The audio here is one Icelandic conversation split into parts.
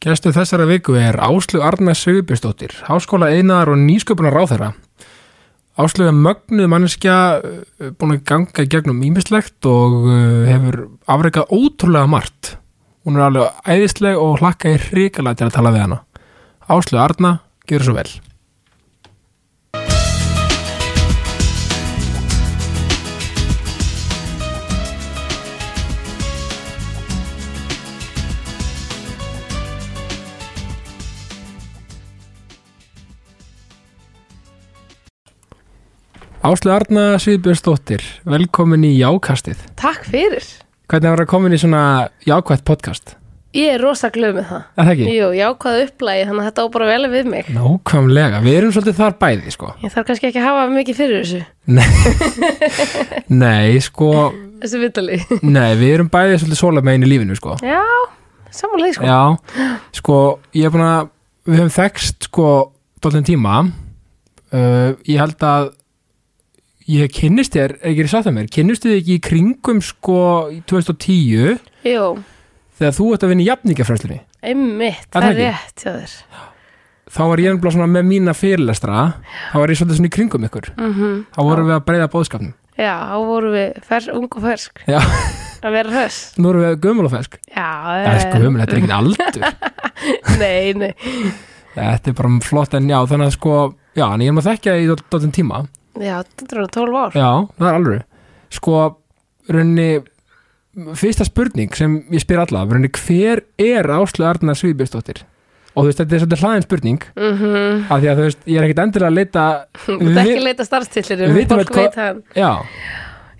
Gæstu þessara viku er Áslu Arna Sigurbjörnsdóttir, háskóla einar og nýsköpunar ráþeira. Áslu er mögnuð manneskja uh, búin að ganga gegnum ímislegt og uh, hefur afreikað ótrúlega margt. Hún er alveg æðisleg og hlakka í hrikalega til að tala við hana. Áslu Arna, gjör svo vel. Áslu Arna Sigurbjörnsdóttir, velkomin í Jákastið. Takk fyrir. Hvernig var að komin í svona jákvætt podcast? Ég er rosa glöð með það. Er það ekki? Jú, ég ákvaði upplægi, þannig að þetta á bara vel við mig. Nákvæmlega, við erum svolítið þar bæði sko Ég þarf kannski ekki að hafa mikið fyrir þessu, Nei, nei sko þessu vitali. Nei, við erum bæði svolítið sóla megin í lífinu sko Já, samanlega sko. Já, sko ég er búin að Við höfum þekst sko uh, Ég held að Ég kynnist þér, ekki er satt að mér? Kynnist þið ekki í kringum sko í 2010 Jú, Þegar þú ert að vinna í jafningafræðslunni einmitt, það er rétt hjá þér. Þá var ég ennblá svona með mína fyrirlestra. Þá var ég svolítið svona í kringum ykkur. Mm Þá vorum við að breyða bóðskapnum Já, þá vorum við fers, ung og fersk. Já, að vera höss. nú erum við gömul og fesk Já, Það er sko gömul, þetta er ekki aldur. Nei, nei. Þetta er bara flott en já, þannig að sko Já, en ég er maður þekkja í dóttin tíma Já, þetta er 12 ár. Já, það er alveg Sko, raunni Fyrsta spurning sem ég spyr alla raunni, Hver er Áslu Arna Svíðbjörnsdóttir? Og þú veist, þetta er svolítið hlaðin spurning Mm -hmm. af því að þú veist, ég er ekkit endilega að leita Þú ert ekki að leita starfstillir, við fólk eitthvað- veit það. Já,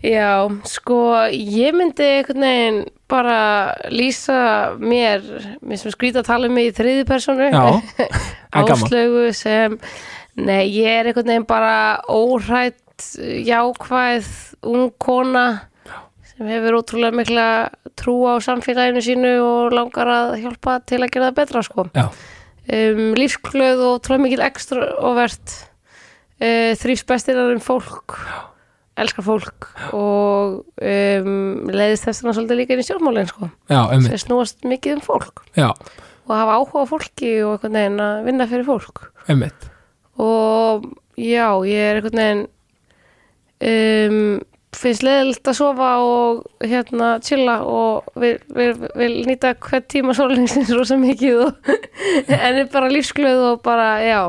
Já, sko, ég myndi einhvern veginn bara lýsa mér, mér sem skrýta að tala um mig í þriði personu, er áslögu sem, nei, ég er einhvern veginn bara óhrætt, jákvæð, ung kona sem hefur ótrúlega mikla trú á samfélaginu sínu og langar að hjálpa til að gera það betra, sko. Já, Um, lífsglöð og trúlega mikil ekstra og verðt, uh, þrýfst bestir um fólk elskar fólk og um, leiðist þess vegna svolítið líka inn í stjórnmálinn sko. já, sem snúast mikið um fólk Já, og hafa áhuga á fólki og einhvern veginn að vinna fyrir fólk. Einmitt og já, ég er einhvern veginn um, finnst leiðilegt að sofa og hérna chilla og vil, vil, vil nýta hvern tíma sólingsins rosa mikið og en er bara lífsglöð og bara, já.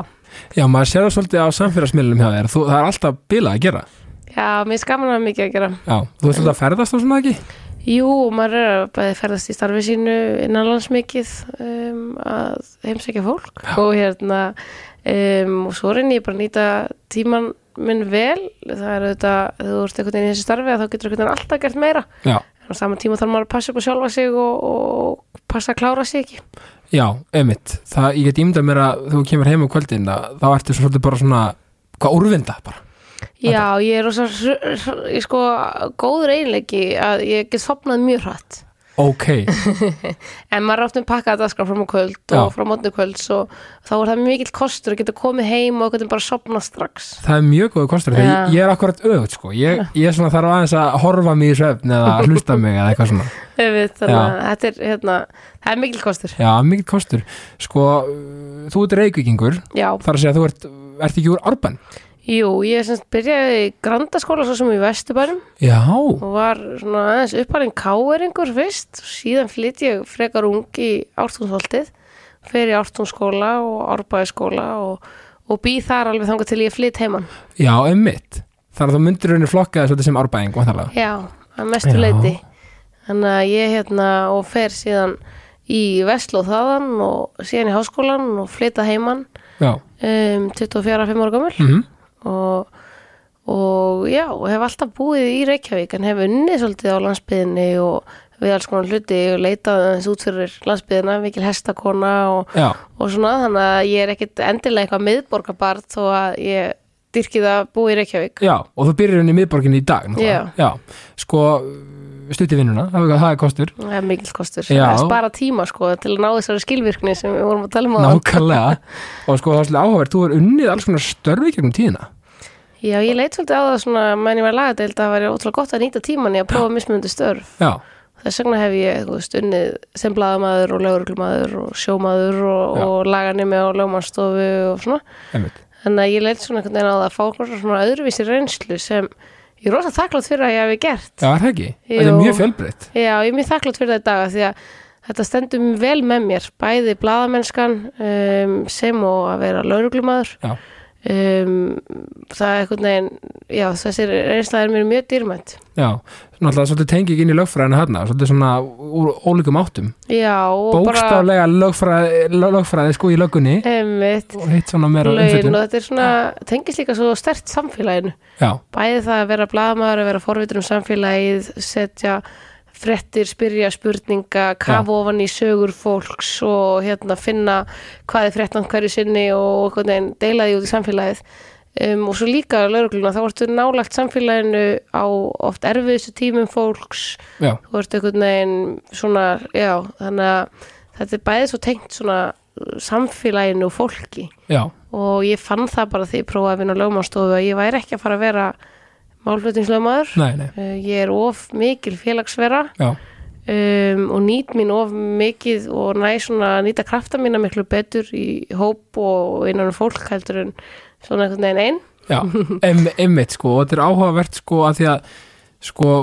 Já, maður sér það svolítið á samfélagsmiðlum hjá þér. Þú, Það er alltaf bilað að gera. Já, mér skaman að mikið að gera. Já, þú veist alltaf að ferðast og svona ekki? Jú, maður er að bæði ferðast í starfi sínu innanlands mikið um, að heimsækja fólk og hérna um, og svo reynir ég bara að nýta tíman minn vel. Það er auðvitað, þegar þú ert einhvern veginn í þessi starfi þá getur einhvern veginn alltaf gert meira. Já, en á sama tíma þarf maður að passa upp á sjálfa sig og, og passa að klára sig ekki. Já, einmitt. Það, ég get ímyndað mér að þú kemur heim á kvöldin að þá ertu svolítið bara svona hvað úrvinda bara. Já, ég er ég sko góður einleiki að ég get sopnað mjög hratt Ok, En maður er oft með pakkað dagskrá fram á kvöld Já. og frá mótnu kvölds og þá er það mikill kostur að geta komið heim og veginn bara sopna strax. það er mjög góðu kostur þegar Já. ég, ég er akkurat öðvöld sko. Ég, ég er svona þarf aðeins að horfa mig í svefn eða hlusta mig eða eitthvað svona. Við, þannig þetta er, hérna, það er mikill kostur. Já, mikið kostur. Sko, þú ert reykvíkingur. Já, þar að segja að þú ert, ert ekki úr Árbann jú, ég semst byrjaði í grandaskóla svo sem í Vesturbærum Já, og var svona aðeins uppalinn káeringur fyrst. Síðan flytt ég frekar ung í ártúnsholtið, fer í ártúnsskóla og árbæðiskóla og, og býð þar alveg þangað til ég flytt heimann. já, emmitt Þar að þú myndir rauninni flokkaði svolítið sem Árbæðing vantarlega. Já, að mestu Já. leiti þannig að ég hérna og fer síðan í Vestló þaðan og síðan í háskólan og flytta heimann Já, um, 24-5 ára gömul. Mhm, og, og já, hef alltaf búið í Reykjavík en hef unnið svolítið á landsbyðinni og við alls konar hluti og leitað aðeins út fyrir landsbyðina, mikil hestakona og, já, og svona, þannig að ég er ekkit endilega eitthvað miðborgarbart þó að ég dyrkið að búa í Reykjavík. Já Og þú byrjar rauninni í miðborginni í dag náttúrulega. Já, sko, stutt í vinnuna Það er- það er kostur. Það er mikil kostur, Já. að spara tíma sko til að ná þessari skilvirkni sem við vorum að tala um á Nákvæmlega. Og sko, það er svolítið áhugavert Þú er unnið alls konar störfi gegnum tíðina. Já, ég leit svolítið á það svona, menn ég var lagadeild að það væri ótrúlega gott að nýta tíman í að prófa mismunandi störf. Já, þess vegna hef ég veist, unnið sem blaðamaður og lögreglumaður og sjómaður og, og laganimi og lögmannstofu og svona. Þannig að ég leitt svona einhvern veginn á það að fá svona öðruvísi reynslu sem ég er rosa þakklátt fyrir að ég hafi gert Já, er það ekki? Þetta er Jú. mjög fjölbreytt Já, ég er mjög þakklátt fyrir þetta í dag því að þetta stendur vel með mér bæði blaðamennskan um, sem og að vera lauruglumadur Já. Um, það er einhvern veginn já, þessi reynsla er mér mjög dýrmænt Já, alltaf svolítið tengi ekki inn í lögfræðina þarna svolítið svona úr ólíkum áttum. Já, og bara Bókstaflega lögfræði, lögfræði sko í meira laun umfjöldun og þetta er svona tengist líka svo stert samfélaginu. Já, bæði það að vera blaðamaður, að vera forvitur um samfélagið, setja frettir, spyrja spurninga kafa ofan í sögur fólks og hérna finna hvað er frettan hverju sinni og veginn deila því út í samfélagið. Um, og svo líka laurugluna, þá ertu nálagt samfélaginu á oft erfiðustu tímum fólks. Já, þú ert einhvern veginn svona, já, þannig að þetta er bæði svo tengt svona samfélaginu og fólki. Já, og ég fann það bara því ég prófaði að vinna á lögmannstofu að ég væri ekki að fara að vera nei, uh, ég er of mikil félagsvera. Um, og nýt mín of mikið og næ svona að nýta krafta mína miklu betur í hóp og innan um fólk heldur en svona einhvern veginn einn já em, Einmitt sko, og þetta er áhugavert sko að því að sko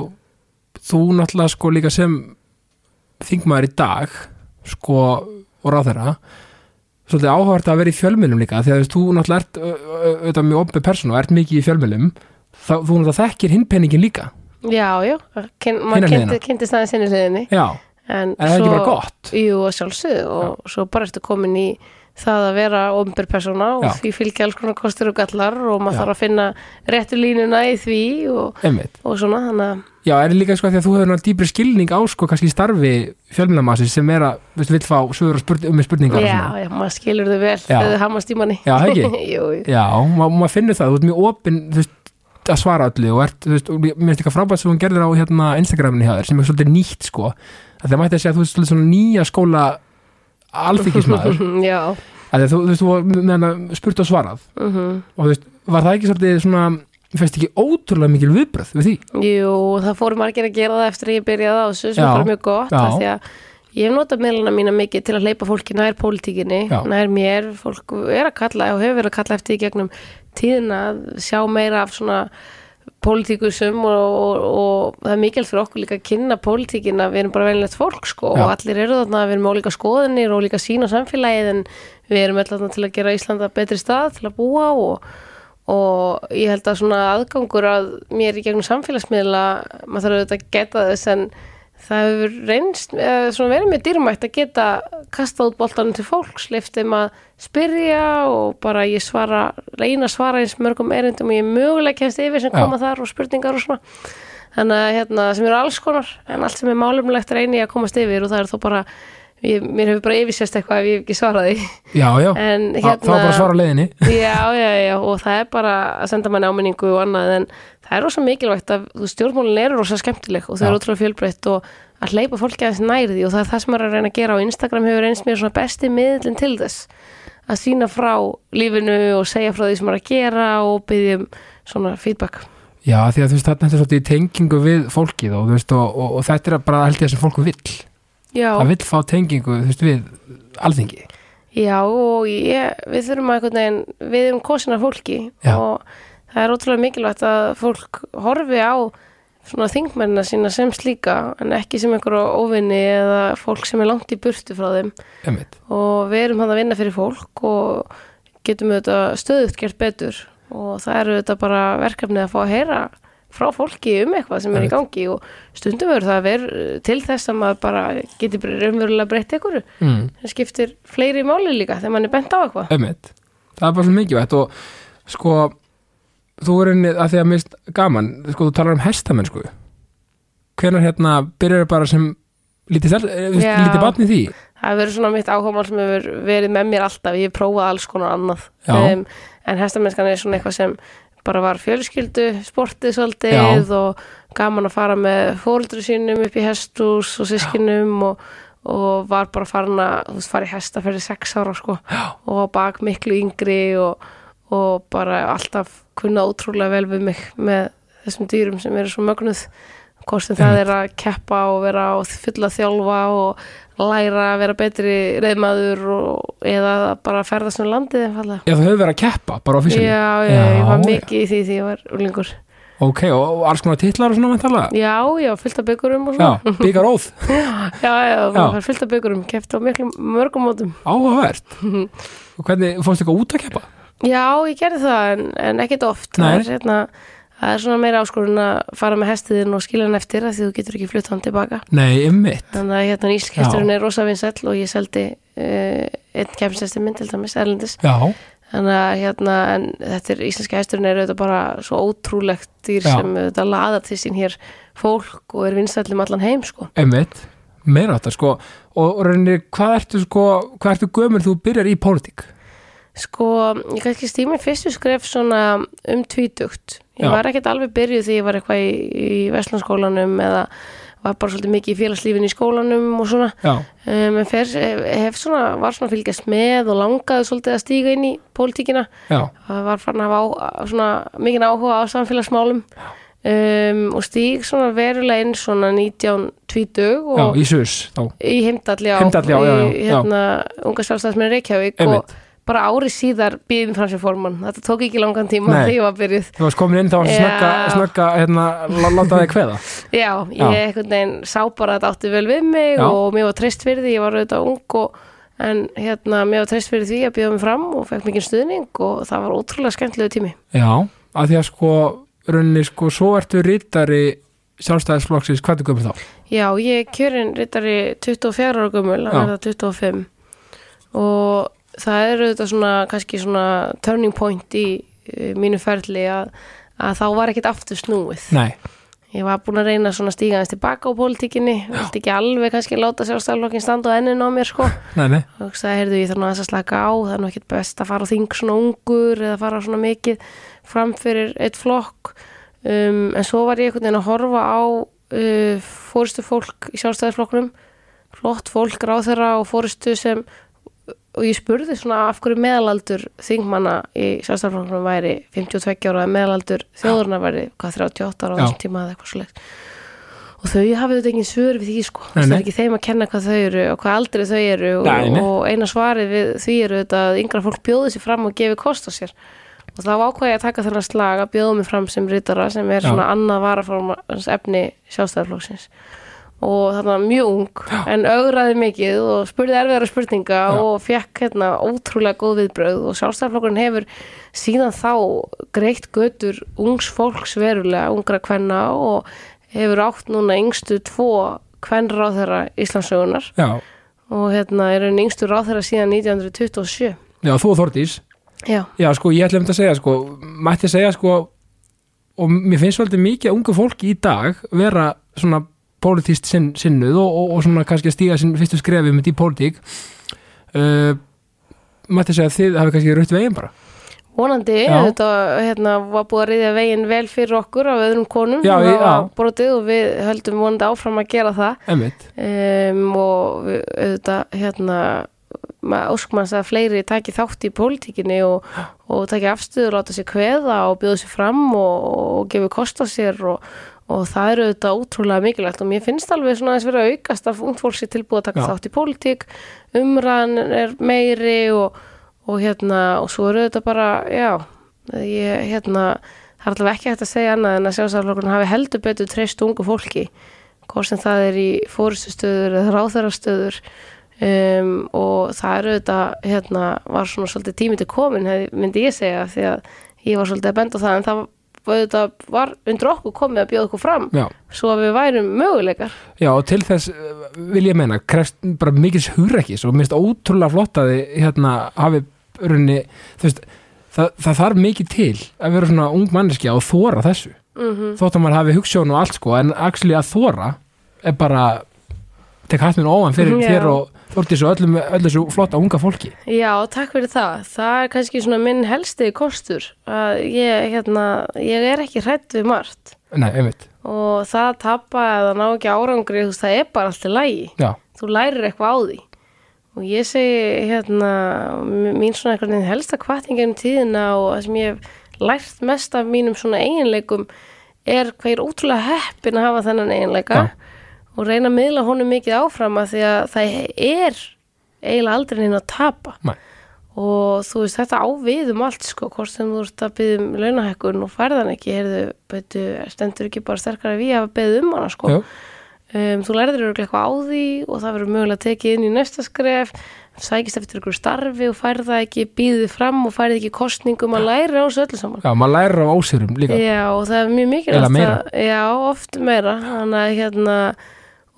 þú náttúrulega sko líka sem þingmaður í dag sko og ráðherra svolítið áhugavert að vera í fjölmjölum líka því að þú náttúrulega ert auðvitað mjög opið persónu og ert mikið í fjölmjölum þá þú náttúrulega þekkir hinn penningin líka já, já, Hina maður hliðina. kynnti, kynnti staðin sinni hliðinni Já, en er það ekki bara gott? Jú, og sjálfsögðu og svo bara ertu komin í það að vera ofnbyr persóna og Já. því fylgja alls konar kostir og gallar og maður Já. þarf að finna réttu línuna í því og, og svona að Já, er líka sko því að þú hefur náttúrulega dýpri skilning á sko kannski starfi fjölmjölamassi sem er að, veist, vill fá sögur spurning, um spurningar og já, svona. já, maður skilur þau vel Já. þegar þau hamast í manni Já, ekki? jú, jú. Já, ma maður finnur það, þú ert mjög opinn þú veist, að svara öllu og ert, þú veist, og mér finnst líka frábært sem hún gerður á hérna Instagraminu hjá þér sem er svolítið nýtt sko að það mætti að segja að þú veist svolítið svona nýja skóla alþykismæður að þú, þú veist, þú var með hana spurt og svarað mhm. og þú veist, var það ekki svolítið svona fæst ekki ótrúlega mikil viðbröð við því? Jú, það fóru margir að gera það eftir að ég byrjaði á þessu sem bara mjög gott já. af því að ég hef notað meðluna mína mikið til að hleypa fólki nær pólitíkinni, Já. nær mér fólk er að kalla og hefur verið að kalla eftir því gegnum tíðina að sjá meira af svona pólitíkusum og, og, og það er mikilvægt fyrir okkur líka að kynna pólitíkin að við erum bara velnett fólk sko Já. og allir eru þarna, við erum með ólíka skoðinir og ólíka sín á samfélagið en við erum þarna til að gera Íslanda betri stað til að búa og og ég held að svona aðgangur að mér í gegnum samfélagsmiðla maður þarf auðvitað að geta þess en það hefur reynst eða svona verið mér dýrmætt að geta kastað út boltanum til fólks leiftum að spyrja og bara ég svara reyna að svara eins mörgum erindum og ég mögulega kemst yfir sem Já. koma þar og spurningar og svona þannig að hérna sem eru alls konar en allt sem er málumlegt reyni ég að komast yfir og það er þó bara ég, mér hefur bara yfirsest eitthvað ef ég hef ekki svaraði Já, já, en Þa- hérna þá bara að svara á leiðinni. Já, já, já, og það er bara að senda manni áminningu og annað en það er rosa mikilvægt að þú stjórnmálin eru rosa skemmtileg og þau eru ótrúlega fjölbreytt og að hleypa fólki aðeins nærði og það er það sem maður er að reyna að gera á Instagram hefur eins mér svona besti miðlinn til þess. Að sína frá lífinu og segja frá því sem maður er að gera og byggja um svona feedback. Já, því að þú veist, þarna er þetta svolítið í tengingu við fólkið og, veist, og, og, og þetta er bara held ég sem fólku vill Já, það vill fá tengingu, veist, við alþingi Já og ég, við þurfum að veginn, við erum kosina fólki Já. og það er ótrúlega mikilvægt að fólk horfi á svona þingmennina sína sem slíka en ekki sem einhverja óvinni eða fólk sem er langt í burtu frá þeim Einmitt. og við erum hann að vinna fyrir fólk og getum auðvitað stöðugt gert betur og það eru auðvitað bara verkefni að fá að heyra frá fólki um eitthvað sem er í gangi og stundum verður það að vera til þess að maður bara geti raunverulega breytt einhverju. Mm. það skiptir fleiri máli líka þegar mann er bent á eitthvað. Einmitt. það er bara svo mikilvægt og sko þú er einni að því að mist gaman sko þú talar um hestamenn sko. Hvenær hérna byrjar bara sem lítið, eh, lítið batni því? Það verið svona mitt áhugamál sem hefur verið með mér alltaf, ég hef prófað alls konar annað. Um, en hestamennskan er svona eitthvað sem bara var fjölskyldu sportið svolítið og gaman að fara með fóruldru sínum upp í hestús og sískinum og, og var bara farin að þú veist, fara í hesta fyrir sex ára sko Já. og bak miklu yngri og, og bara alltaf kunna ótrúlega vel við mig með þessum dýrum sem eru svo mögnuð hvort það er að keppa og vera á fulla þjálfa og læra að vera betri reyðmaður og, eða bara að ferðast um landið einfallega. Já, þú hefur verið að keppa bara á Já, físinu já, ég var Já, mikið í því því ég var úlingur. Ok, og, og alls konar titlar og svona mentalega Já, já, fullt af byggurum og Já, svona. byggar óð, Já, já, Já. fullt af byggurum, keppt á mörgum mótum. áhugavert Og hvernig, fórstu eitthvað út að keppa? Já, ég gerði það en, en ekkert oft. Nei. Það er, hérna, það er svona meira áskorun að fara með hestiðin og skilja hann eftir að því þú getur ekki flutt hann tilbaka. Nei, ymmit Þannig að hérna íslkesturinn er rosa vinsæll og ég seldi uh, einn kemsesti minn til dæmis, erlendis. Já, Þannig að hérna, en þetta er íslenski hesturinn er auðvitað bara svo ótrúlegt dýr Já. sem auðvitað laða til sín hér fólk og er vinsæll um allan heim, sko. ymmit Meira þetta, sko Og rauninni, hvað ertu, sko, hvað ertu gömur þú byrjar í pólitík? Sko, ég kannski stími fyrstu skref svona um tvítugt. Ég Já. var ekkert alveg byrjuð því ég var eitthvað í, í Vestlandskólanum eða var bara svolítið mikið í félagslífin í skólanum og svona. Um, en fer, hef, svona, var svona fylgjast með og langaði svolítið að stíga inn í pólitíkina. já, var farin að hafa á, svona, mikið áhuga á samfélagsmálum um, og stíg svona verulega inn svona 1920 já, í sus þá í heimdalli á, Heimdalli, já, já, í hérna, unga sjálfstæðsmenn Reykjavík Einmitt. og bara ári síðar býðum fram sem formann. Þetta tók ekki langan tíma þegar ég var byrjuð. Þú varst komin inn þá Já. snögga, snögga hérna, lá- láta þig kveða. Já, ég einhvern veginn sá bara að þetta átti vel við mig Já. og mér var treyst fyrir því, ég var auðvitað ung og, en hérna, mér var treyst fyrir því að býða mig fram og fekk mikið stuðning og það var ótrúlega skemmtilegu tími. Já, að því að sko rauninni, sko, svo ertu rittari sjálfstæðisflokksins, hvað er gömur þá? Já, ég er kjörin rittari 24 ára er það 25 og það er auðvitað svona, kannski svona turning point í uh, mínu ferli að, að þá var ekkert aftur snúið. Nei, Ég var búin að reyna svona að stíga aðeins tilbaka á pólitíkinni, vildi ekki alveg kannski láta sjálfstæðarlokkin standa á enninu á mér sko. nei, Og það heyrðu ég aðeins að slaka á, það er nú ekkert best að fara á þing svona ungur eða fara svona mikið fram fyrir eitt flokk. Um, en svo var ég einhvern veginn að horfa á uh, fóristu fólk í sjálfstæðarflokknum, flott fólk ráð þeirra og fóristu sem og ég spurði svona af hverju meðalaldur þingmanna í sjálfstæðarflokknum væri 52 ára, eða meðalaldur þjóðurna væri hvað 38 ára á Já. þessum tíma eða eitthvað svo og þau hafið þetta engin svör við því sko, það er ekki þeim að kenna hvað þau eru og hvað aldrei þau eru og, Nei, nei. og eina svarið við því eru þetta að yngra fólk bjóði sér fram og gefi kost á sér og þá ákvæði ég að taka þennan slag að bjóða mig fram sem ritara sem er Já. svona annað varaformans efni sjálfstæðarflokksins og þarna mjög ung en augraði mikið og spurði erfiðara spurninga Já. og fekk hérna ótrúlega góð viðbröð og sjálfstæðarflokkurinn hefur síðan þá greitt götur ungs fólks verulega ungra kvenna og hefur átt núna yngstu tvo kvenráðherra Íslandsögunar Já, og hérna er einn yngstu ráðherra síðan 1927 já þú og Þordís Já, Já, sko, ég ætlum að segja, sko mætti segja, sko og mér finnst svolítið mikið ungu fólki í dag vera svona pólitíst sinn, sinnuð og, og, og svona kannski að stíga sinn fyrstu skrefi með því pólitík uh, mætti segja að þið hafi kannski rutt veginn bara. Vonandi Já. þetta hérna, var búið að riðja veginn vel fyrir okkur af öðrum konum Já, ég- brotið og við höldum vonandi áfram að gera það. Um, og við, auðvitað hérna maður óskmanns að fleiri taki þátt í pólitíkinni og, og taki afstöður láta sér kveða og bjóða sér fram og, og gefa kost á sér og, og það eru auðvitað ótrúlega mikilvægt og mér finnst alveg svona aðeins verið að aukast að ungt fólk sér tilbúið að taka Já. þátt í pólitík umræðan er meiri og, og hérna og svo eru auðvitað bara, já ég, hérna, það er allavega ekki hægt að segja annað en að sjálfsaflokkurinn hafi heldur betur treyst ungu fólki hvort sem það er í fórustustöður eða ráþærastöður um, og það eru þetta hérna, var svona svolítið tími til komin myndi ég segja því að ég var svolítið að benda það en það auðvitað, var undir okkur komið að bjóða okkur fram já. svo að við værum möguleikar. Já, og til þess uh, vil ég meina krefst bara mikils hugrekkis og minnst ótrúlega flott að þið hérna hafi þú veist það, það þarf mikið til að vera svona ung manneskja og þóra þessu. Mm þótt að maður hafi hugssjón og allt sko en actually að þóra er bara tek hatt minn óan fyrir Já. þér og Þórtís og öllum, öllu þessu flotta unga fólki Já, takk fyrir það. Það er kannski svona minn helsti kostur að ég, hérna, ég er ekki hrætt við margt Nei, einmitt, og það að tapa eða ná ekki árangri, þú veist, það er bara alltaf lægi. já, Þú lærir eitthvað á því. Og ég segi, hérna, mín svona einhvern veginn helsta kvartingin um tíðina og það sem ég hef lært mest af mínum svona eiginleikum er hvað ég er ótrúlega heppin að hafa þennan eiginleika Já. Og reyna að miðla honum mikið áfram að því að það er eiginlega aldrei neina að tapa. Nei. og þú veist þetta á við um allt sko, hvort sem þú ert að byggja um launahækkun og færðan ekki, heyrðu, beitu, stendur ekki bara sterkara við hafa beðið um hana sko. Um, þú lærður eitthvað á því og það verður mögulega tekið inn í næsta skref sækist eftir ykkur starfi og færð það ekki býðið fram og færð ekki kostningum að læra á þessu öllu saman. Já, maður lærir af ósýrum líka. Já, og það er mjög mikilvægt að, Já, oft meira. Þannig að hérna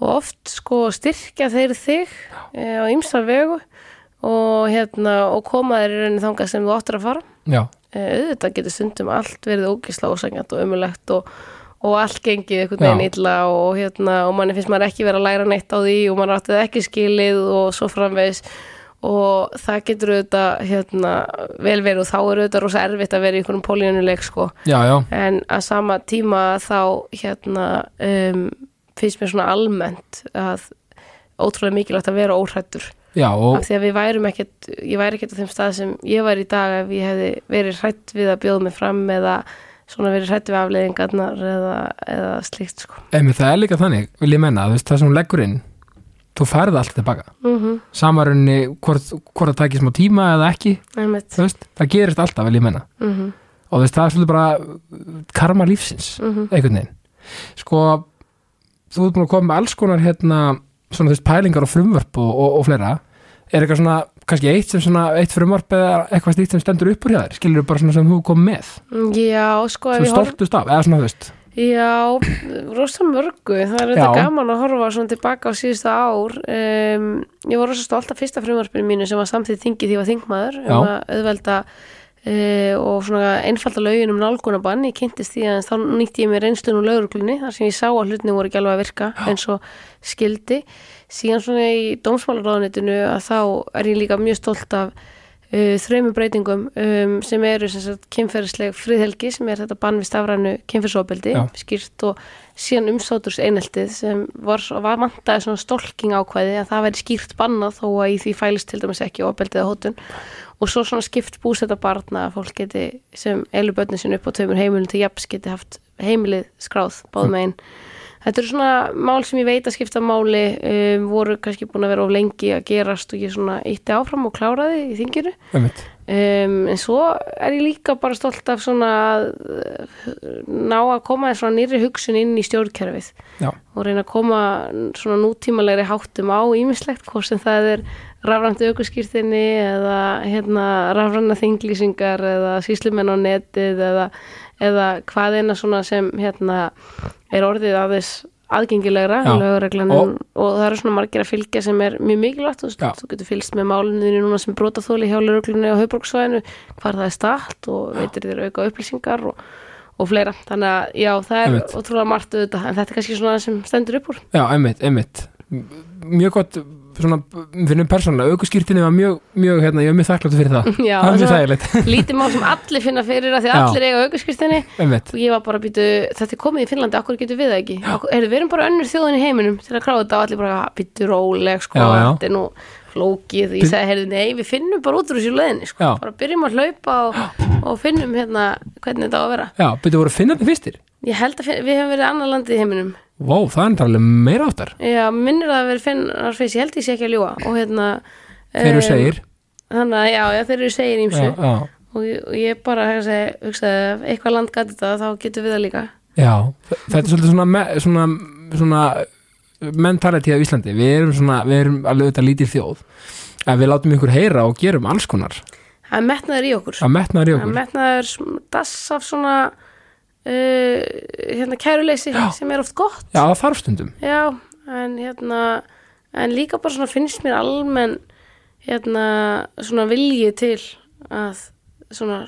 og oft sko styrkja þeir þig e, á ymsa vegu. Og hérna og koma þeir í rauninni þangað sem þú áttur að fara. Já, e, auðvitað getur stundum allt verið ógisla ósangjant og umulegt og, og allt gengið einhvern veginn illa og hérna og manni finnst maður ekki vera að læra neitt á því og maður átti það ekki skilið og svo framvegis. Og það getur auðvitað hérna vel verið og þá er auðvitað rosa erfitt að vera í einhvern pólíunuleik sko. En að sama tíma þá hérna um, finnst mér svona almennt að ótrúlega mikilvægt að vera óhrættur já og af því að við værum ekkert ég væri ekkert á þeim stað sem ég væri í dag ef ég hefði verið hrætt við að bjóða mig fram eða svona verið hrætt við afleiðingarnar eða, eða slíkt sko. Emi, það er líka þannig, vil ég menna, veist, það sem hún leggur inn þú færði allt tilbaka. Mm samarunni hvort, hvort það takir smá tíma eða ekki -hmm. veist, það gerist alltaf, vil ég menna. Mm og þú veist, það er svolítið bara karma lífsins, -hmm. einhvern veginn. Sko, þú ert búin að koma með alls konar hérna, svona þú veist, pælingar og frumvörp og, og, og fleira. Er eitthvað svona, kannski eitt sem svona eitt frumvörp eða eitthvað slíkt sem stendur upp úr hjá þér? Skilur bara svona sem þú kom með? Já, sko horf stoltust af, eða svona þú veist. Já, rosa mörgu. Það er Já. gaman að horfa svona tilbaka á síðustu ár. Um, ég var rosa stolt af fyrsta frumvarpinu mínu sem var samþýtt þingið því var þingmaður um að auðvelda uh, og svona einfalda lögin um nálgunabann ég kynntist því að þá nýtti ég mér reynslun og lögruglunni þar sem ég sá að hlutni voru ekki alveg að virka eins og skildi síðan svona í dómsmálaráðunitinu að þá er ég líka mjög stolt af uh, þreymur breytingum um, sem eru kynferðisleg friðhelgi sem er þetta bann við stafrænu kynferðsóbeldi skýrt og síðan umsáturs eineltið sem var, var mantaði svona stolking ákvæði að það væri skýrt bannað þó að í því fælist til dæmis ekki óbeldið á hótun. Og svo svona skipt búsetta barna að fólk geti sem elu börnin sinni upp á tveimur heimilin til jafns geti haft heimilið skráð báðum einn Þetta eru svona mál sem ég veit að skipta máli um, voru kannski búin að vera of lengi að gerast og ég svona ítti áfram og kláraði í þinginu um, en svo er ég líka bara stolt af svona að uh, ná að koma svona nýri hugsun inn í stjórnkerfið Já. og reyna að koma svona nútímalegri háttum á ímislegt hvort sem það er rafrænt aukurskýrtinni eða hérna rafræna þinglýsingar eða síslumenn á netið eða, eða hvað eina svona sem hérna er orðið aðeins aðgengilegra Og- og, það eru svona margir að fylgja sem er mjög mikilvægt og þú getur fylgst með málinu þínu núna sem brotaþóli hjá lögreglunni á haubruksvæðinu hvar það er stalt og veitir þér auka upplýsingar og, og fleira. Þannig að já, það er Einmitt. ótrúlega margt auðvitað en þetta er kannski svona sem stendur upp úr. Já, einmitt, einmitt. Mjög gott, svona, finnum persónulega aukuskýrtinni var mjög, mjög, hérna, ég var mjög þakkláttu fyrir það. Já, það er mjög þægilegt, lítið mál sem allir finna fyrir að því allir eiga einmitt. Og ég var bara að býtu, þetta er komið í Finnlandi okkur getur við það ekki, er, við erum bara önnur þjóðin í heiminum til að kláða þetta og allir bara býtu róleg, sko, þetta er nú flókið, ég sagði, heyrðu, nei, við finnum bara út úr þessu leðinni, sko, Já. bara byrjum að hlaupa og, og finnum hérna hvernig þetta á að vera. Já, byrju voru finnandi fyrstir? Ég held að finn, við hefum verið annar landið í heiminum Vó, það er alveg meira áttar. Já, minnir það að vera finnar fyrst, ég held ég sé ekki að ljúga. Og hérna Þeir eru segir. þannig að já, já, þeir eru segir ímsu og, og ég bara hugsaði, hugsaði ef eitthvað land gæti þetta þá getum við það líka. Já, þetta er svolítið svona, me, svona, svona mentality af Íslandi. Við erum svona, við erum alveg auðvitað lítil þjóð. Að við látum ykkur heyra og gerum alls konar. Það er metnaður í okkur. Að metnaður í það er okkur uh, hérna kæruleysi Já. sem er oft gott. Já, það þarf stundum. Já, en hérna en líka bara svona finnst mér almenn hérna svona vilji til að svona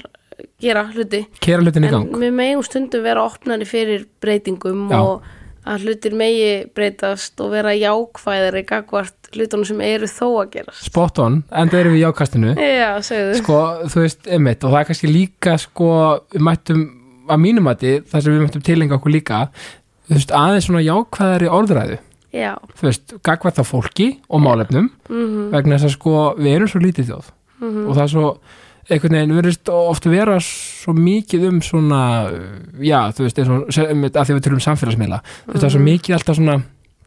gera hluti. Kera hlutin í en gang. við megum stundum vera opnari fyrir breytingum Já. og að hlutir megi breytast og vera jákvæðari gagvart hlutunum sem eru þó að gerast. Spot on, enda erum við í ákastinu Já, segðu. Sko, þú veist, einmitt og það er kannski líka, sko, við mættum að mínum að það sem við mættum tilenga okkur líka, þú veist, aðeins svona jákvæðari orðræðu, Já, þú veist gagvært á fólki og málefnum mhm, vegna þess að sko, við erum svo lítið þjóð. Og það er svo einhvern veginn verðist oft vera svo mikið um svona já, þú veist, sem- að því við tölum samfélagsmiðla, þú veist, það er svo mikið alltaf svona,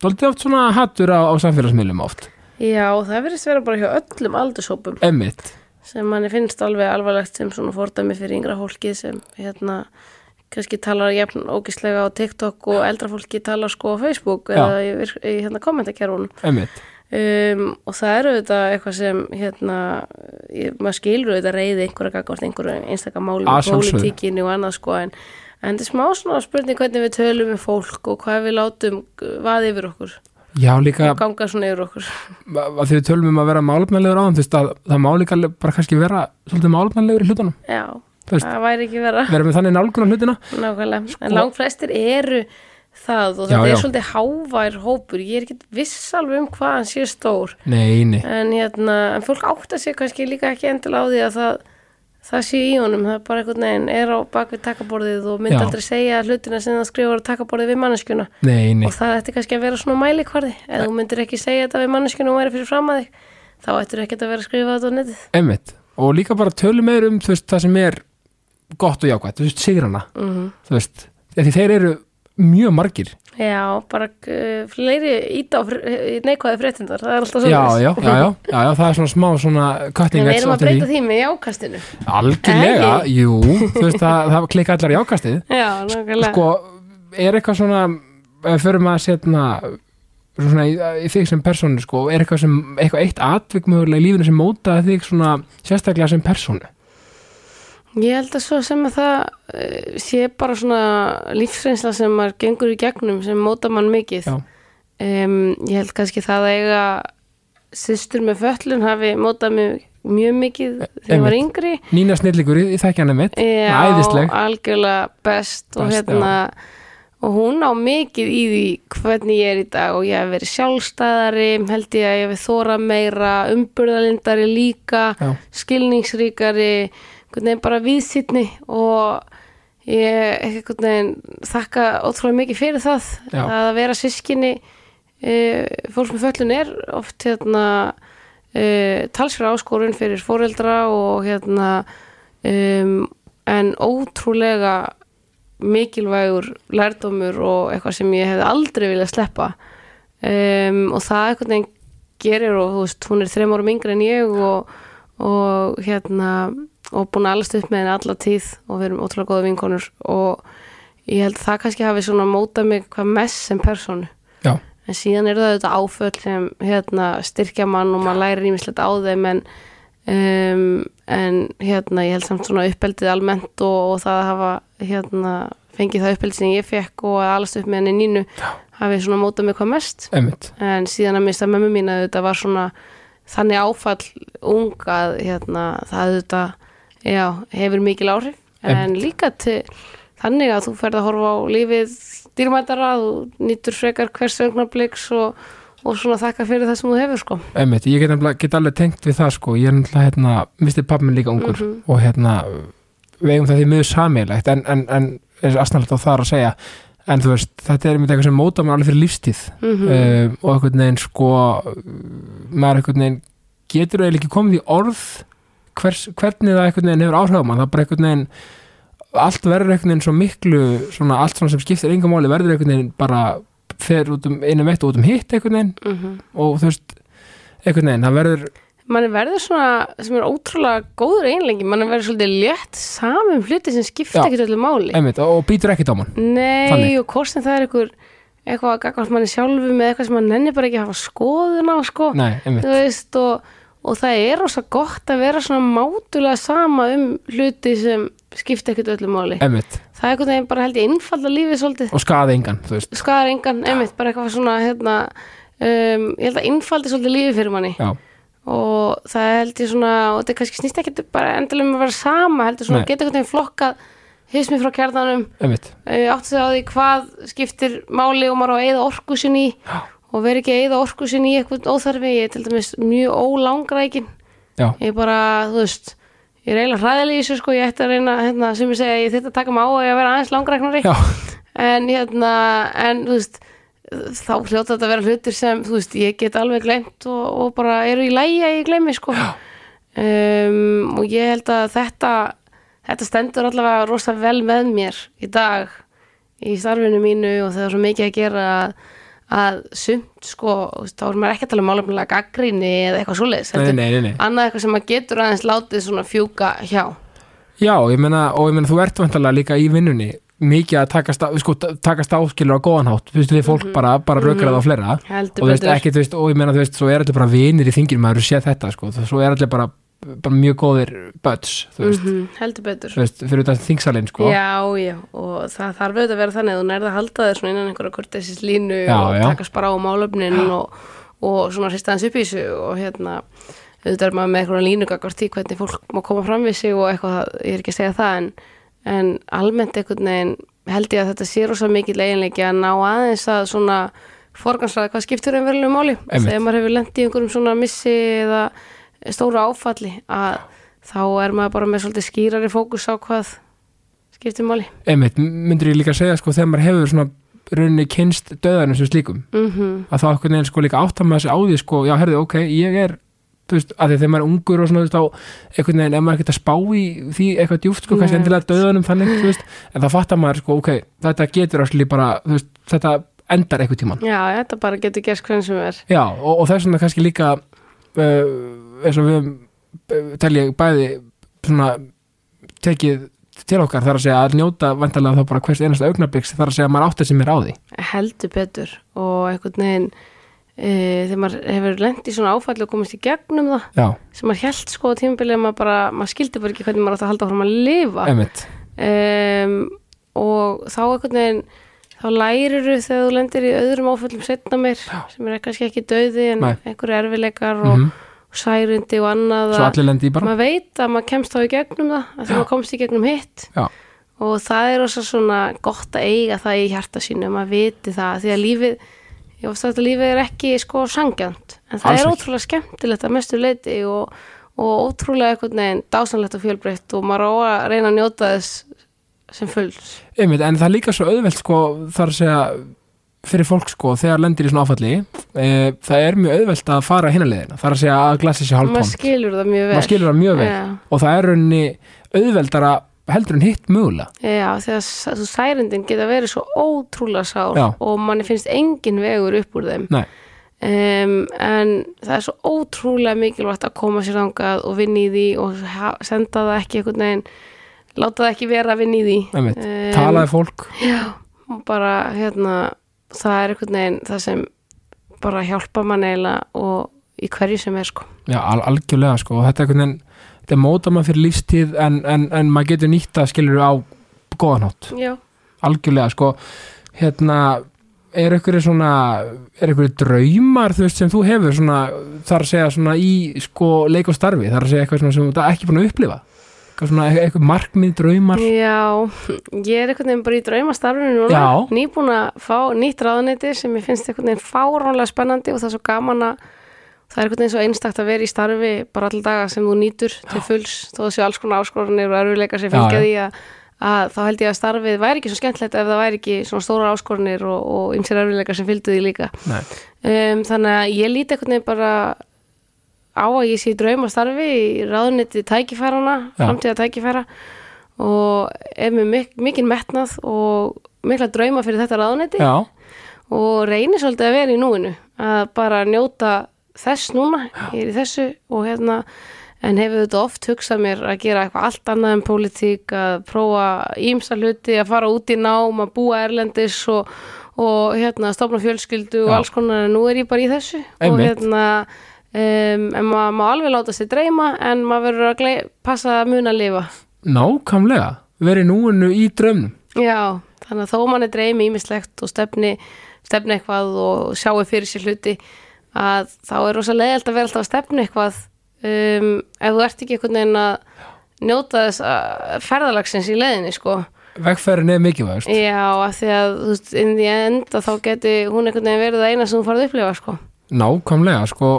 dóldi oft svona hattur á, á samfélagsmiðlum oft, Já, það verðist vera bara hjá öllum aldurshópum. Emmitt sem manni finnst alveg alvarlegt sem svona fordæmi fyrir yngra fólki sem hérna kannski talar jafn ógislega á TikTok og eldra fólki talar sko á Facebook Já. eða í, í hérna kommentarkerfunum um, og það eru þetta eitthvað sem hérna, ég, maður skilur þetta reyði einhverja gagvart einhverju einstaka máli með pólitíkinni og annað sko en, en þetta er smá svona spurning hvernig við tölum með fólk og hvað við látum vaði yfir okkur já líka og ganga svona yfir okkur. Að því við tölum um að vera málefnalegur áðan, þú veist, að það má líka bara kannski vera svolítið málefnalegur í hlutunum. Já, veist. það væri ekki vera. vera með þannig nálgun á hlutina. Nákvæmlega, Sko- en langflestir eru það og þetta er svolítið hávær hópur, ég er ekki viss alveg um hvað hann sé stór. Nei, nei, en, hérna, en fólk áttar sig kannski líka ekki endilega á því að það, það sé í honum, það er bara einhvern veginn er á bakvið takaborðið og myndi Já. aldrei segja hlutina sem það skrifar á takaborðið við manneskjuna. Nei, nei. og það ætti kannski að vera svona mælikvarði. Ef þú myndir ekki segja þetta við manneskjuna og væri fyrir fram að þig þá ættir ekki að vera að skrifa þetta á netið. Einmitt. og líka bara tölum meður um veist, það sem er gott og jákvætt. Þú veist, sigrana. Mm þú veist, því þeir eru mjög margir Já, bara uh, fleiri íta á neikvæði fréttindar, það er alltaf svo já, já, já, já, já, það er svona smá svona cutting við edge erum að breyta því. með jákastinu? Algjörlega, Ekki? jú, þú veist það, það klika allar jákastið. Já, nákvæmlega. Sko, er eitthvað svona við förum að setna svona í, í þig sem persónu sko, er eitthvað sem, eitthvað eitt atvik mögulega í lífinu sem mótaði þig svona sérstaklega sem persónu Ég held að svo sem að það uh, sé bara svona lífsreynsla sem maður gengur í gegnum sem móta mann mikið. Já. um, Ég held kannski það að eiga systur með föllun hafi mótað mig mjög mikið þegar ég var yngri. Nína Snilligur í, þekkjanum mitt. Já, æðisleg. algjörlega best og Best, hérna og hún á mikið í því hvernig ég er í dag og ég hef verið sjálfstæðari held ég að ég hef þóra meira umburðalindari líka Já. skilningsríkari veginn bara viðsýtni og ég veginn þakka ótrúlega mikið fyrir það Já. að vera sískinni e, fólk með föllun er oft hérna e, talsfyrir áskorun fyrir foreldra og hérna um, en ótrúlega mikilvægur lærdómur og eitthvað sem ég hefði aldrei viljað sleppa um, og það einhvern veginn gerir og þú veist, hún er þreim árum yngri en ég og, og hérna og búin að allast upp með henni alla tíð og við erum ótrúlega góða vinkonur og ég held að það kannski hafi svona mótað mig hvað mest sem persónu. Já, en síðan eru það auðvitað áföll sem hérna, styrkja mann og maður lærir ímislegt á þeim en, um, en hérna, ég held samt svona uppeldið almennt og, og það að hafa hérna, fengið það uppeldið sem ég fekk og að alast upp með henni nínu hafi svona mótað mig hvað mest. Einmitt. En síðan að mista mömmu mín að þetta var svona þannig áfall ung að hérna, það auðvitað já, hefur mikil áhrif. En líka til þannig að þú ferð að horfa á lífið dýrmætara, þú nýtur frekar hvers augnabliks og, og svona þakka fyrir það sem þú hefur sko. Einmitt, ég get, get alveg tengt við það sko, ég er náttúrulega hérna, misti pappi minn líka ungur Mhm. og hérna við eigum það því miður sameiglegt en, en, en eins og aðsnalegt á það að segja en þú veist, þetta er einmitt eitthvað sem móta mér alveg fyrir lífstíð. Mm um, og einhvern veginn sko maður einhvern veginn getur eiginlega ekki komið í orð hvers, hvernig það einhvern veginn hefur áhrif á mann það er bara einhvern veginn allt verður einhvern veginn svo miklu svona allt svona sem skiptir engum máli verður einhvern veginn bara fer út um einum eitt og út um hitt einhvern veginn -hmm. og þú veist einhvern veginn, það verður manni verður svona sem er ótrúlega góður einlengi manni verður svolítið létt samum hluti sem skipta Já. ekkert öllu máli einmitt, og, og býtur ekkert á mann Nei, Þannig. og hvort sem það er einhver eitthvað að gagvart manni sjálfu með eitthvað sem mann nenni bara ekki að hafa skoðun á sko nei, þú veist og, og það er rosa gott að vera svona mátulega sama um hluti sem skipta ekkert öllu máli. Einmitt. Það er einhvern veginn bara held ég innfalda lífið svolítið. Og skaði engan, skadar engan, einmitt, bara eitthvað svona hérna, um, ég held að innfaldi svolítið lífið fyrir manni. Já, og það held ég svona og þetta kannski snýst ekki bara endilega um að vera sama heldur svona Nei. geta einhvern veginn flokkað hismi frá kjarnanum. Uh, átti sig á því hvað skiptir máli og maður á að eyða orku sinni í og veri ekki að eyða orku sinni í eitthvað óþarfi, ég er til dæmis mjög ólangrækin. Já, ég er bara, þú veist ég er eiginlega hræðileg í þessu sko, ég ætti að reyna hérna, sem ég segja, ég að taka mig á að vera aðeins langræknari já, en hérna, en þú veist þá hljóta þetta að vera hlutir sem þú veist, ég get alveg glemt og, og bara eru í lægi að ég gleymi sko. Um, og ég held að þetta þetta stendur allavega rosa vel með mér í dag í starfinu mínu og það er svo mikið að gera að, að sumt sko, þá er maður ekki að tala um málefnilega gaggrinni eða eitthvað svoleiðis annað eitthvað sem maður getur aðeins látið svona fjúka hjá. Já, ég meina, og ég meina þú ert vantarlega líka í vinnunni mikið að takast sko, takast áskilur á góðanhátt, þú veist, við fólk bara, bara rökrað á fleira. Og heldur þú veist, ekki, þú veist, og ég meina, þú veist, svo er allir bara vinir í þingir, maður sé þetta, sko, svo er allir bara, bara mjög góðir buds, veist, Mhm, heldur betur. Veist, fyrir þetta þingsalinn, sko. Já, já, og það þarf auðvitað að vera þannig að þú nærða að halda þér svona innan einhverja kurtesis línu Já, og takast bara á málöfnin og, og svona hrista hans upp í þessu og hérna auðvitað er maður með einhverja línu gagvart í hvernig fólk má koma fram við sig og eitthvað, ég er ekki að segja það en, en almennt einhvern veginn held ég að þetta sé rosa mikið eiginleiki að ná aðeins að svona forgansraða hvað skiptur en verðilegu máli þegar maður hefur lent í einhverjum svona missi eða stóra áfalli að þá er maður bara með svolítið skýrari fókus á hvað skiptir máli. Einmitt, myndir ég líka að segja, sko, þegar maður hefur svona rauninni kynst döðanum sem slíkum mm að þá einhvern veginn sko líka áttar maður sig á því sko, já, herðu, ok, ég er þú veist, að því þegar maður er ungur og svona þú veist, þá einhvern veginn, ef maður ekkert að spá í því eitthvað djúft, sko, kannski endilega döðanum þannig, þú veist, en þá fattar maður sko, ok, þetta getur allir bara, þú veist, þetta endar einhvern tíman, Já, þetta bara getur gerst hvernig sem er. Já, og, og þess vegna kannski líka eins og við uh, tel ég bæði svona tekið til okkar þar að segja að njóta vantarlega þá bara hvers einasta augnabliks þar að segja að maður áttar sem er á því. Heldur betur og einhvern veginn e, þegar maður hefur lent í svona áfalli og komist í gegnum það já, sem maður held sko á tímabilið að maður bara, maður skildi bara ekki hvernig maður átt að halda áfram að lifa. Um, og þá einhvern veginn þá lærir þegar þú lendir í öðrum áföllum setna meir sem er kannski ekki döði en Nei. einhverju erfileikar og, mm og særindi og annað svo allir lendi í bara. maður veit að maður kemst þá í gegnum það að maður komst í gegnum hitt. Já. og það er også svona gott að eiga það í hjarta sínu maður viti það því að lífið ég ofst að lífið er ekki sko sangjant en það Alls er ótrúlega skemmtilegt að mestu leiti og, og ótrúlega einhvern veginn dásanlegt og fjölbreytt og maður á að reyna að njóta þess sem fulls Einmitt, en það er líka svo auðvelt sko, þar að segja fyrir fólk sko, þegar lendir í svona áfalli e, það er mjög auðvelt að fara hinaleðina þar að segja að glasi sér maður hálftóm skilur það mjög vel. Maður það mjög vel. Já. og það er rauninni auðveldara heldur en hitt mögulega. Já, þegar þú særindin geta verið svo ótrúlega sár Já. og manni finnst engin vegur upp úr þeim. Nei. um, en það er svo ótrúlega mikilvægt að koma sér þangað og vinna í því og senda það ekki einhvern veginn láta það ekki vera að vinna í því. Em, talaði fólk. Já, bara hérna það er einhvern veginn það sem bara hjálpa mann eiginlega og í hverju sem er sko. Já, al algjörlega sko, og þetta er einhvern veginn þetta móta maður fyrir lífstíð en, en, en maður getur nýtt að skilur á góðanátt, algjörlega sko, hérna er einhverju svona er einhverju draumar þú veist sem þú hefur svona, þar að segja svona í sko leik og starfi, þar að segja eitthvað sem þú ekki búin að upplifa svona eitthvað markmið, draumar? Já, ég er einhvern veginn bara í draumastarfinu núna, nýbúin að fá nýtt ráðuneyti sem ég finnst einhvern veginn fáránlega spennandi og það er svo gaman að það er einhvern veginn svo einstakt að vera í starfi bara alltaf daga sem þú nýtur til fulls þó það séu alls konar áskoranir og erfileikar sem fylgja því að, að þá held ég að starfið væri ekki svo skemmtilegt ef það væri ekki svona stóra áskoranir og, og ymsir erfileikar sem fylgdu því líka. Um, þannig að ég líti einhvern veginn bara á að ég sé í drauma starfi í ráðunetti tækifærana framtíða tækifæra og er mik mikinn metnað og mikla drauma fyrir þetta ráðunetti já, og reynir svolítið að vera í núinu að bara njóta þess núna ég er í þessu og hérna en hefur þetta oft hugsað mér að gera eitthvað allt annað en pólitík að prófa ímsa hluti, að fara út í nám að búa erlendis og, og hérna stofna fjölskyldu og Já. alls konar en nú er ég bara í þessu og Einmitt. hérna um, en maður má alveg láta sig dreyma en maður verður að gley, passa að muna að lifa. Nákvæmlega. Verið núinu í draumnum. Já, þannig að þó manni dreymi ímislegt og stefni, stefni eitthvað og sjáu fyrir sér hluti að þá er rosa leiðilt að vera alltaf að stefni eitthvað. Um, ef þú ert ekki einhvern veginn að njóta þess að ferðalagsins í leiðinni sko. vegferðin er mikilvægust Já, af því að þú veist, inn í enda þá geti hún einhvern veginn verið það eina sem þú farið að upplifa sko. Nákvæmlega sko,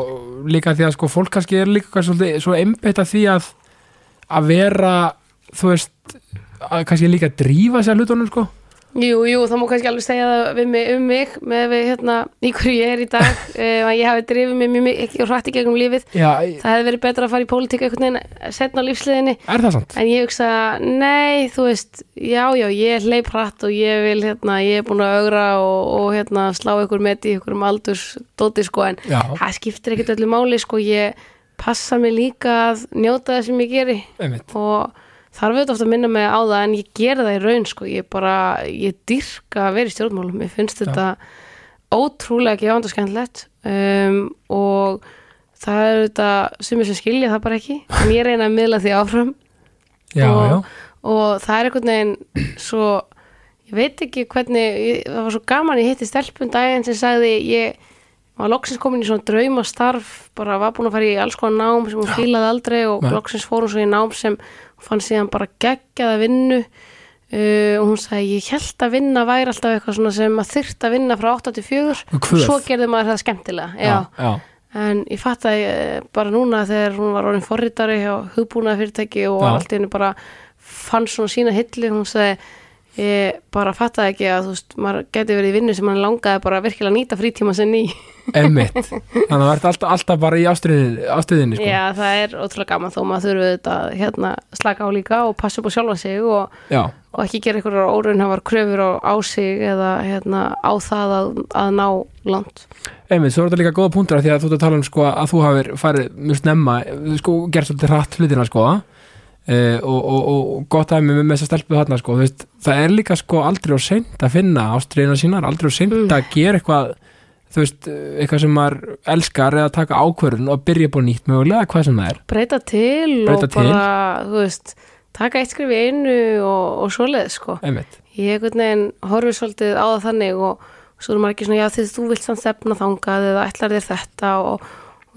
líka því að sko, fólk kannski er líka svolítið, svo einbeitt að því að að vera þú veist, að kannski líka drífa sér hlutunum sko, Jú, jú, það má kannski alveg segja það við mig, um mig með við hérna í hverju ég er í dag að ég hafi drifið mig mjög mikið og hrætti gegnum lífið. Já, það hefði verið betra að fara í pólitík einhvern veginn setna á lífsliðinni er það sant? en ég hugsa, nei, þú veist já, já, ég hleyp hratt og ég vil hérna, ég er búin að augra og, og hérna slá ykkur með í ykkur um aldurs dóti sko, en Já, það skiptir ekkert öllu máli sko, ég passa mig líka að njóta það sem ég geri. Og þarf auðvitað oft að minna mig á það en ég gera það í raun sko, ég bara ég dyrka að vera í stjórnmálum. Ég finnst þetta ótrúlega gefandi og skemmtilegt um, og það er auðvitað sumir sem skilja það bara ekki en ég reyna að miðla því áfram. Já, og, já, og það er einhvern veginn svo ég veit ekki hvernig það var svo gaman, ég hitti stelpun daginn sem sagði ég var loksins komin í svona draumastarf bara var búin að fara í alls konar nám sem hún fílaði aldrei og Nei. loksins fór hún svo í nám sem fann síðan bara geggjaða vinnu uh, og hún sagði ég held að vinna væri alltaf eitthvað svona sem maður þyrft að vinna frá 8 til 4 Og svo gerði maður það skemmtilega já, já. en ég fatt að bara núna þegar hún var orðin forritari hjá hugbúnaða fyrirtæki og Já. allt í henni bara fann svona sína hilli, hún sagði ég bara fattaði ekki að þú veist, maður geti verið í vinnu sem hann langaði bara virkilega að nýta frítíma sinn í. Einmitt. Þannig að það ert alltaf, alltaf bara í ástriðinni, sko. Já, það er ótrúlega gaman þó maður þurfi þetta hérna slaka á líka og passa upp á sjálfa sig og, og ekki gera einhverjar óraunhafar kröfur á, á sig eða hérna á það að, að ná langt. Einmitt, svo er þetta líka góða punktur af því að þú ert að tala um sko að þú hafir farið mjög snemma, sko, gerð svolítið hratt hlutina sko Uh, og, og, og gott að með, þess að stelpu þarna sko, veist, það er líka sko aldrei á seint að finna ástriðina sínar, aldrei á seint Mm. að gera eitthvað þú veist, eitthvað sem maður elskar eða taka ákvörðun og byrja búin nýtt mögulega hvað sem það er. Breyta til Breyta og bara, þú veist taka eitt skrif í einu og, og svoleið sko. Einmitt, ég veginn horfi svolítið á það þannig og svo er maður ekki svona, já því þú vilt samt stefna þangað eða ætlar þér þetta og,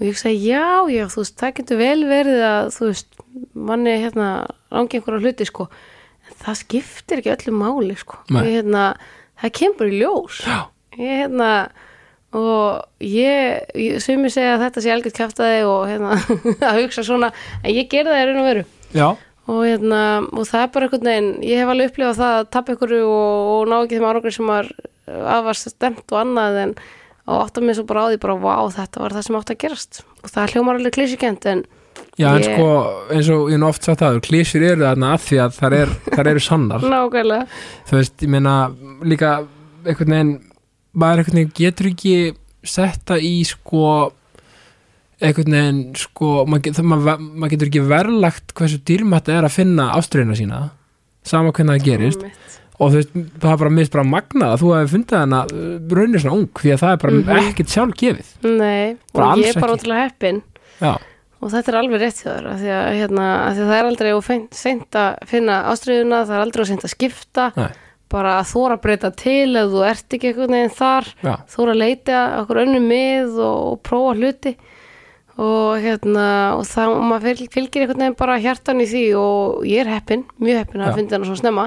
og ég segi, já, já, þú veist, það getur vel verið að, þú veist, manni hérna, rangi einhverja hluti, sko. En það skiptir ekki öllu máli, sko. Nei. ég, hérna, það kemur í ljós. Já. ég, hérna og ég, ég sumi segja að þetta sé algjört kæftaði og hérna að hugsa svona, en ég gerði það í raun og veru. Já, og, hérna, og það er bara einhvern veginn ég hef alveg upplifað það að tappa ykkur og, og ná ekki þeim árangur sem var aðvarst stemt og annað en og átta mig svo bara á því bara, vá, þetta var það sem átt að gerast. Og það hljómar alveg klísikent en já en Ég- sko eins og ég nú oft sagt það, klísir eru þarna að því að þar, er, þar eru sannar. Nákvæmlega. Þú veist, ég meina líka einhvern veginn maður einhvern veginn getur ekki setta í sko einhvern veginn sko maður, maður, maður getur ekki verlagt hversu dýrmætt er að finna ástriðina sína sama hvernig það gerist. Og þú veist, það er bara mist bara magnað að þú hefur fundið hana uh, raunir svona ung því að það er bara Mhm. ekkert sjálf gefið Nei, Bara og ég er bara ótrúlega heppin. Já, og þetta er alveg rétt þér af því að, hérna, því að það er aldrei seint að finna ástriðuna, það er aldrei seint að skipta. Nei. bara að þóra breyta til ef þú ert ekki einhvern veginn þar. Já, þóra að leita okkur önnum mið og, og prófa hluti. Og hérna og það, og maður fylg- fylgir einhvern veginn bara hjartan í því og ég er heppin, mjög heppin að finna hana svona snemma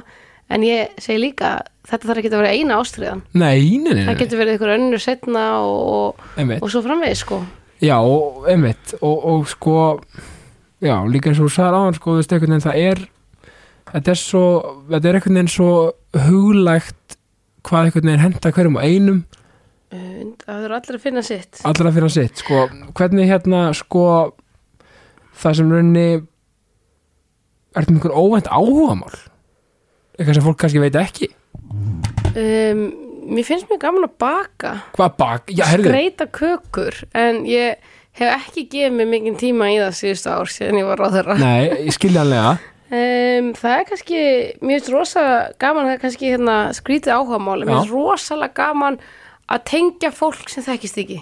en ég segi líka þetta þarf ekki að vera eina ástriðan nei, nei, nei, það getur verið einhver önnur setna og, og, og svo framvegis sko. Já, og, einmitt. Og, og sko já, líka eins og þú sagði áðan sko, einhvern það er þetta er svo, þetta er einhvern veginn svo huglægt hvað einhvern veginn henda hverjum og einum. Uh, það þurfa allir að finna sitt. Allra fyrir að sitt, sko. Hvernig hérna, sko það sem raunni er þetta einhver óvænt áhugamál eitthvað sem fólk kannski veit ekki. Um, mér finnst mjög gaman að baka. Hvað bak, já, herðu skreita kökur en ég hef ekki gefið mig mikið tíma í það síðustu ár síðan ég var á þeirra nei, skiljanlega Um, það er kannski, mér finnst rosa gaman, það er kannski hérna skrítið áhugamáli, mér finnst rosalega gaman að tengja fólk sem þekkist ekki.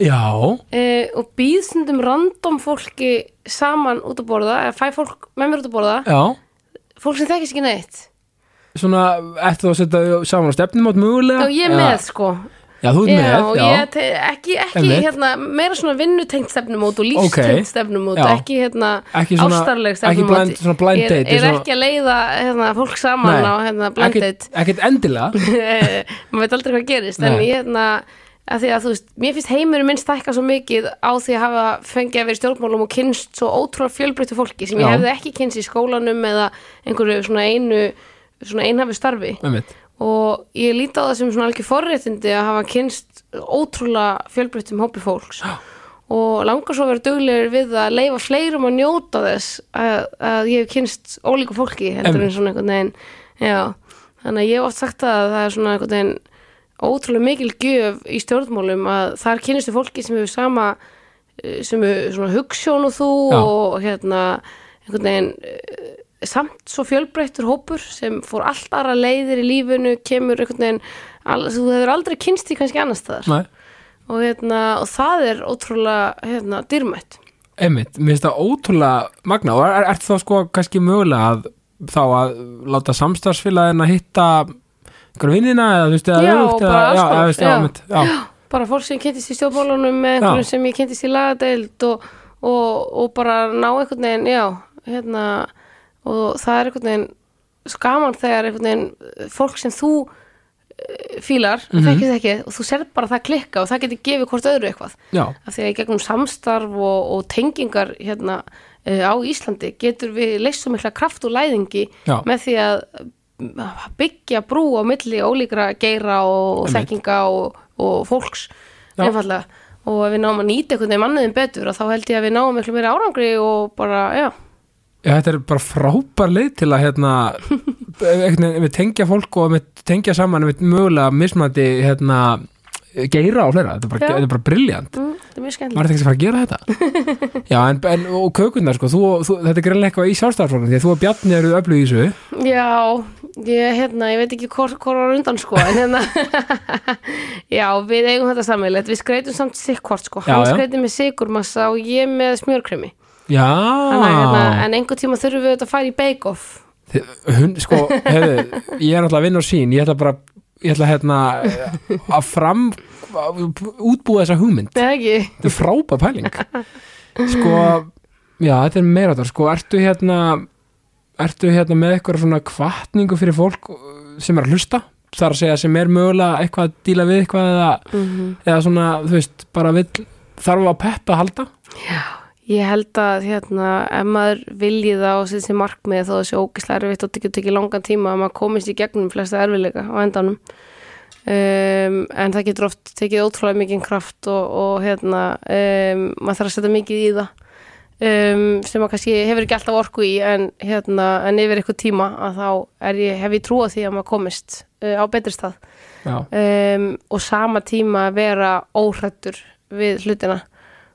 Já, uh, og býð stundum random fólki saman út að borða, eða fæ fólk með mér út að borða, já. Fólk sem þekkist ekki neitt svona, eftir þú að setja saman á stefnum átt mögulega og ég er með sko Já, þú ert Já, með, já. ég ekki, ekki Einmitt. hérna, meira svona vinnutengt stefnumót og lífstengt Ok. stefnumót Já. ekki hérna Ekki svona- ástarleg ekki stefnumót blind- svona blind Ég date, er, er eins og- ekki að leiða hérna, fólk saman Nei. á hérna, blind ekkert, date ekkert endilega maður veit aldrei hvað gerist en Nei. ég hérna að því að þú veist, mér finnst heimurinn minn stækka svo mikið á því að hafa fengið að vera í stjórnmálum og kynst svo ótrúlega fjölbreyttu fólki sem ég Já. hefði ekki kynst í skólanum eða einhverju svona einu svona einhafi starfi Einmitt. og ég líti á það sem svona algjör forréttindi að hafa kynst ótrúlega fjölbreyttum hópi fólks Já. og langar svo að vera duglegur við að leifa fleirum að njóta þess að, að ég hef kynst ólíku fólki heldur en svona einhvern veginn já, þannig að ég hef oft sagt að það er svona einhvern veginn ótrúlega mikil gjöf í stjórnmálum að þar kynnistu fólki sem hefur sama eh, sem hefur svona hugssjón og þú Já. og hérna einhvern veginn eh, samt svo fjölbreyttur hópur sem fór allt aðra leiðir í lífinu kemur einhvern veginn al, þú hefur aldrei kynst því kannski annars staðar. Nei, og, hérna, og það er ótrúlega hérna, dýrmætt. Einmitt, mér finnst það ótrúlega magna og er, er þá sko kannski mögulega að þá að láta samstarfsfélagin að hitta einhver vinnina eða þú veist eða Já, bara eða- já, eða, veist, já, já. einmitt, já, bara fólk sem kynntist í stjórnmálunum með einhverjum Já. sem ég kynntist í lagadeild og, og, og bara ná einhvern veginn já, hérna og það er einhvern veginn skaman þegar einhvern veginn fólk sem þú eh, fílar, mm. -hmm. þekkið ekki og þú serð bara það klikka og það getur gefið hvort öðru eitthvað já, af því að í gegnum samstarf og, og tengingar hérna uh, á Íslandi getur við leysum mikla kraft og læðingi Já. með því að uh, byggja brú á milli ólíkra geira og Einmitt. þekkinga og, og fólks einfallega og ef við náum að nýta einhvern veginn manniðin betur þá held ég að við náum miklu meira árangri og bara, já, Já, þetta er bara frábær leið til að hérna, veginn, við tengja fólk og við tengja saman við mögulega mismandi hérna, geira á fleira, þetta er bara, þetta er bara briljant mm, það er mjög skemmtilegt. Var þetta ekki að fara að gera þetta? Já, en, en og kökurnar, sko, þú, þú, þetta er greinlega eitthvað í sjálfstæðarflokkum því að þú og Bjarni eru öflug í þessu. Já, ég, hérna, ég veit ekki hvort hvor var undan sko en hérna Já, við eigum þetta sammeilegt Við skreitum samt sikkvort sko. Já, Hann já. skreitum með sigurmassa og ég með smjörkremi Já, Þannig, að, hérna, En einhvern tíma þurfum við þetta að fara í bake-off Hund, sko, hefðu, ég er náttúrulega að vinna á sín, ég ætla bara ég ætla hérna að fram að útbúa þessa hugmynd. Þetta er frábæð pæling. Sko, já, þetta er meira þetta, sko, ertu hérna ertu hérna með eitthvað svona kvartningu fyrir fólk sem er að hlusta? Þar að segja sem er mögulega eitthvað að díla við eitthvað eða, mm eða svona, þú veist, bara vill þarf að peppa að halda Ég held að hérna, ef maður vilji það og setja sér markmið þó þessi ógislega erfitt og tekið tekið langan tíma að maður komist í gegnum flesta erfiðleika á endanum. Um, en það getur oft tekið ótrúlega mikið kraft og, og hérna um, maður þarf að setja mikið í það. Um, sem maður kannski hefur ekki alltaf orku í en, hérna, en yfir eitthvað tíma að þá er ég, hef ég trú á því að maður komist uh, á betri stað. Um, og sama tíma að vera óhrættur við hlutina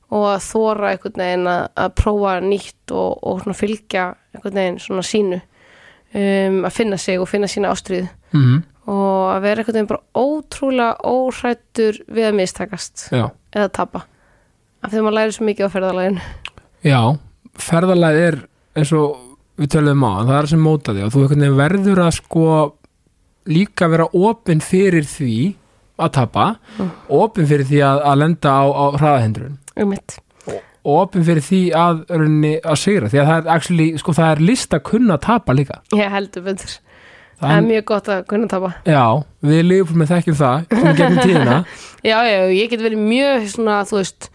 og að þóra einhvern veginn að, að prófa nýtt og, og fylgja einhvern veginn svona sínu um, að finna sig og finna sína ástriðu mm og að vera einhvern veginn bara ótrúlega óhrættur við að mistakast já, eða tapa. Af því að maður læri svo mikið á ferðalæginu já ferðalega er eins og við töluðum á, það er sem móta því og þú einhvern veginn verður að sko líka vera opinn fyrir því að tapa Mm. opinn fyrir því að, að lenda á, á hraðahindrun um mitt og opinn fyrir því að, að sigra því að það er, actually, sko, það er list að kunna tapa líka. Ég heldur betur. Það er mjög gott að kunna tapa. Já, við lífum með þekkjum það sem gegnum tíðina. Já, já, ég get verið mjög svona, þú veist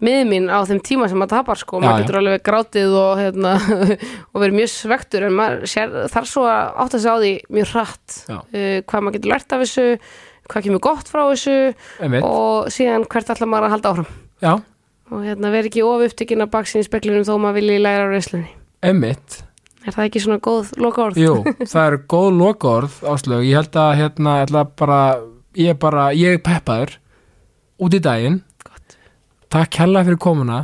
mið mín á þeim tíma sem maður tapar sko, Já, maður já. getur alveg grátið og, hérna, og verið mjög svektur en þarf svo að átta sig á því mjög hratt Já. uh, hvað maður getur lært af þessu hvað kemur gott frá þessu Einmitt. og síðan hvert ætla maður að halda áfram. Já, og hérna, vera ekki of upptekinn af baksin í speklinum þó maður vilji læra á reyslunni emitt er það ekki svona góð loka orð? Jú, það er góð lokaorð áslög, ég held að hérna ég bara, ég er bara, ég er peppaður út í daginn. Gott. takk hella fyrir komuna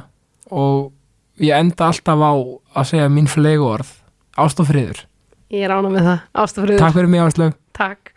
og ég enda alltaf á að segja mín flegu orð ást og friður, Ég er ána með það, ástafriður takk fyrir mig áslög Takk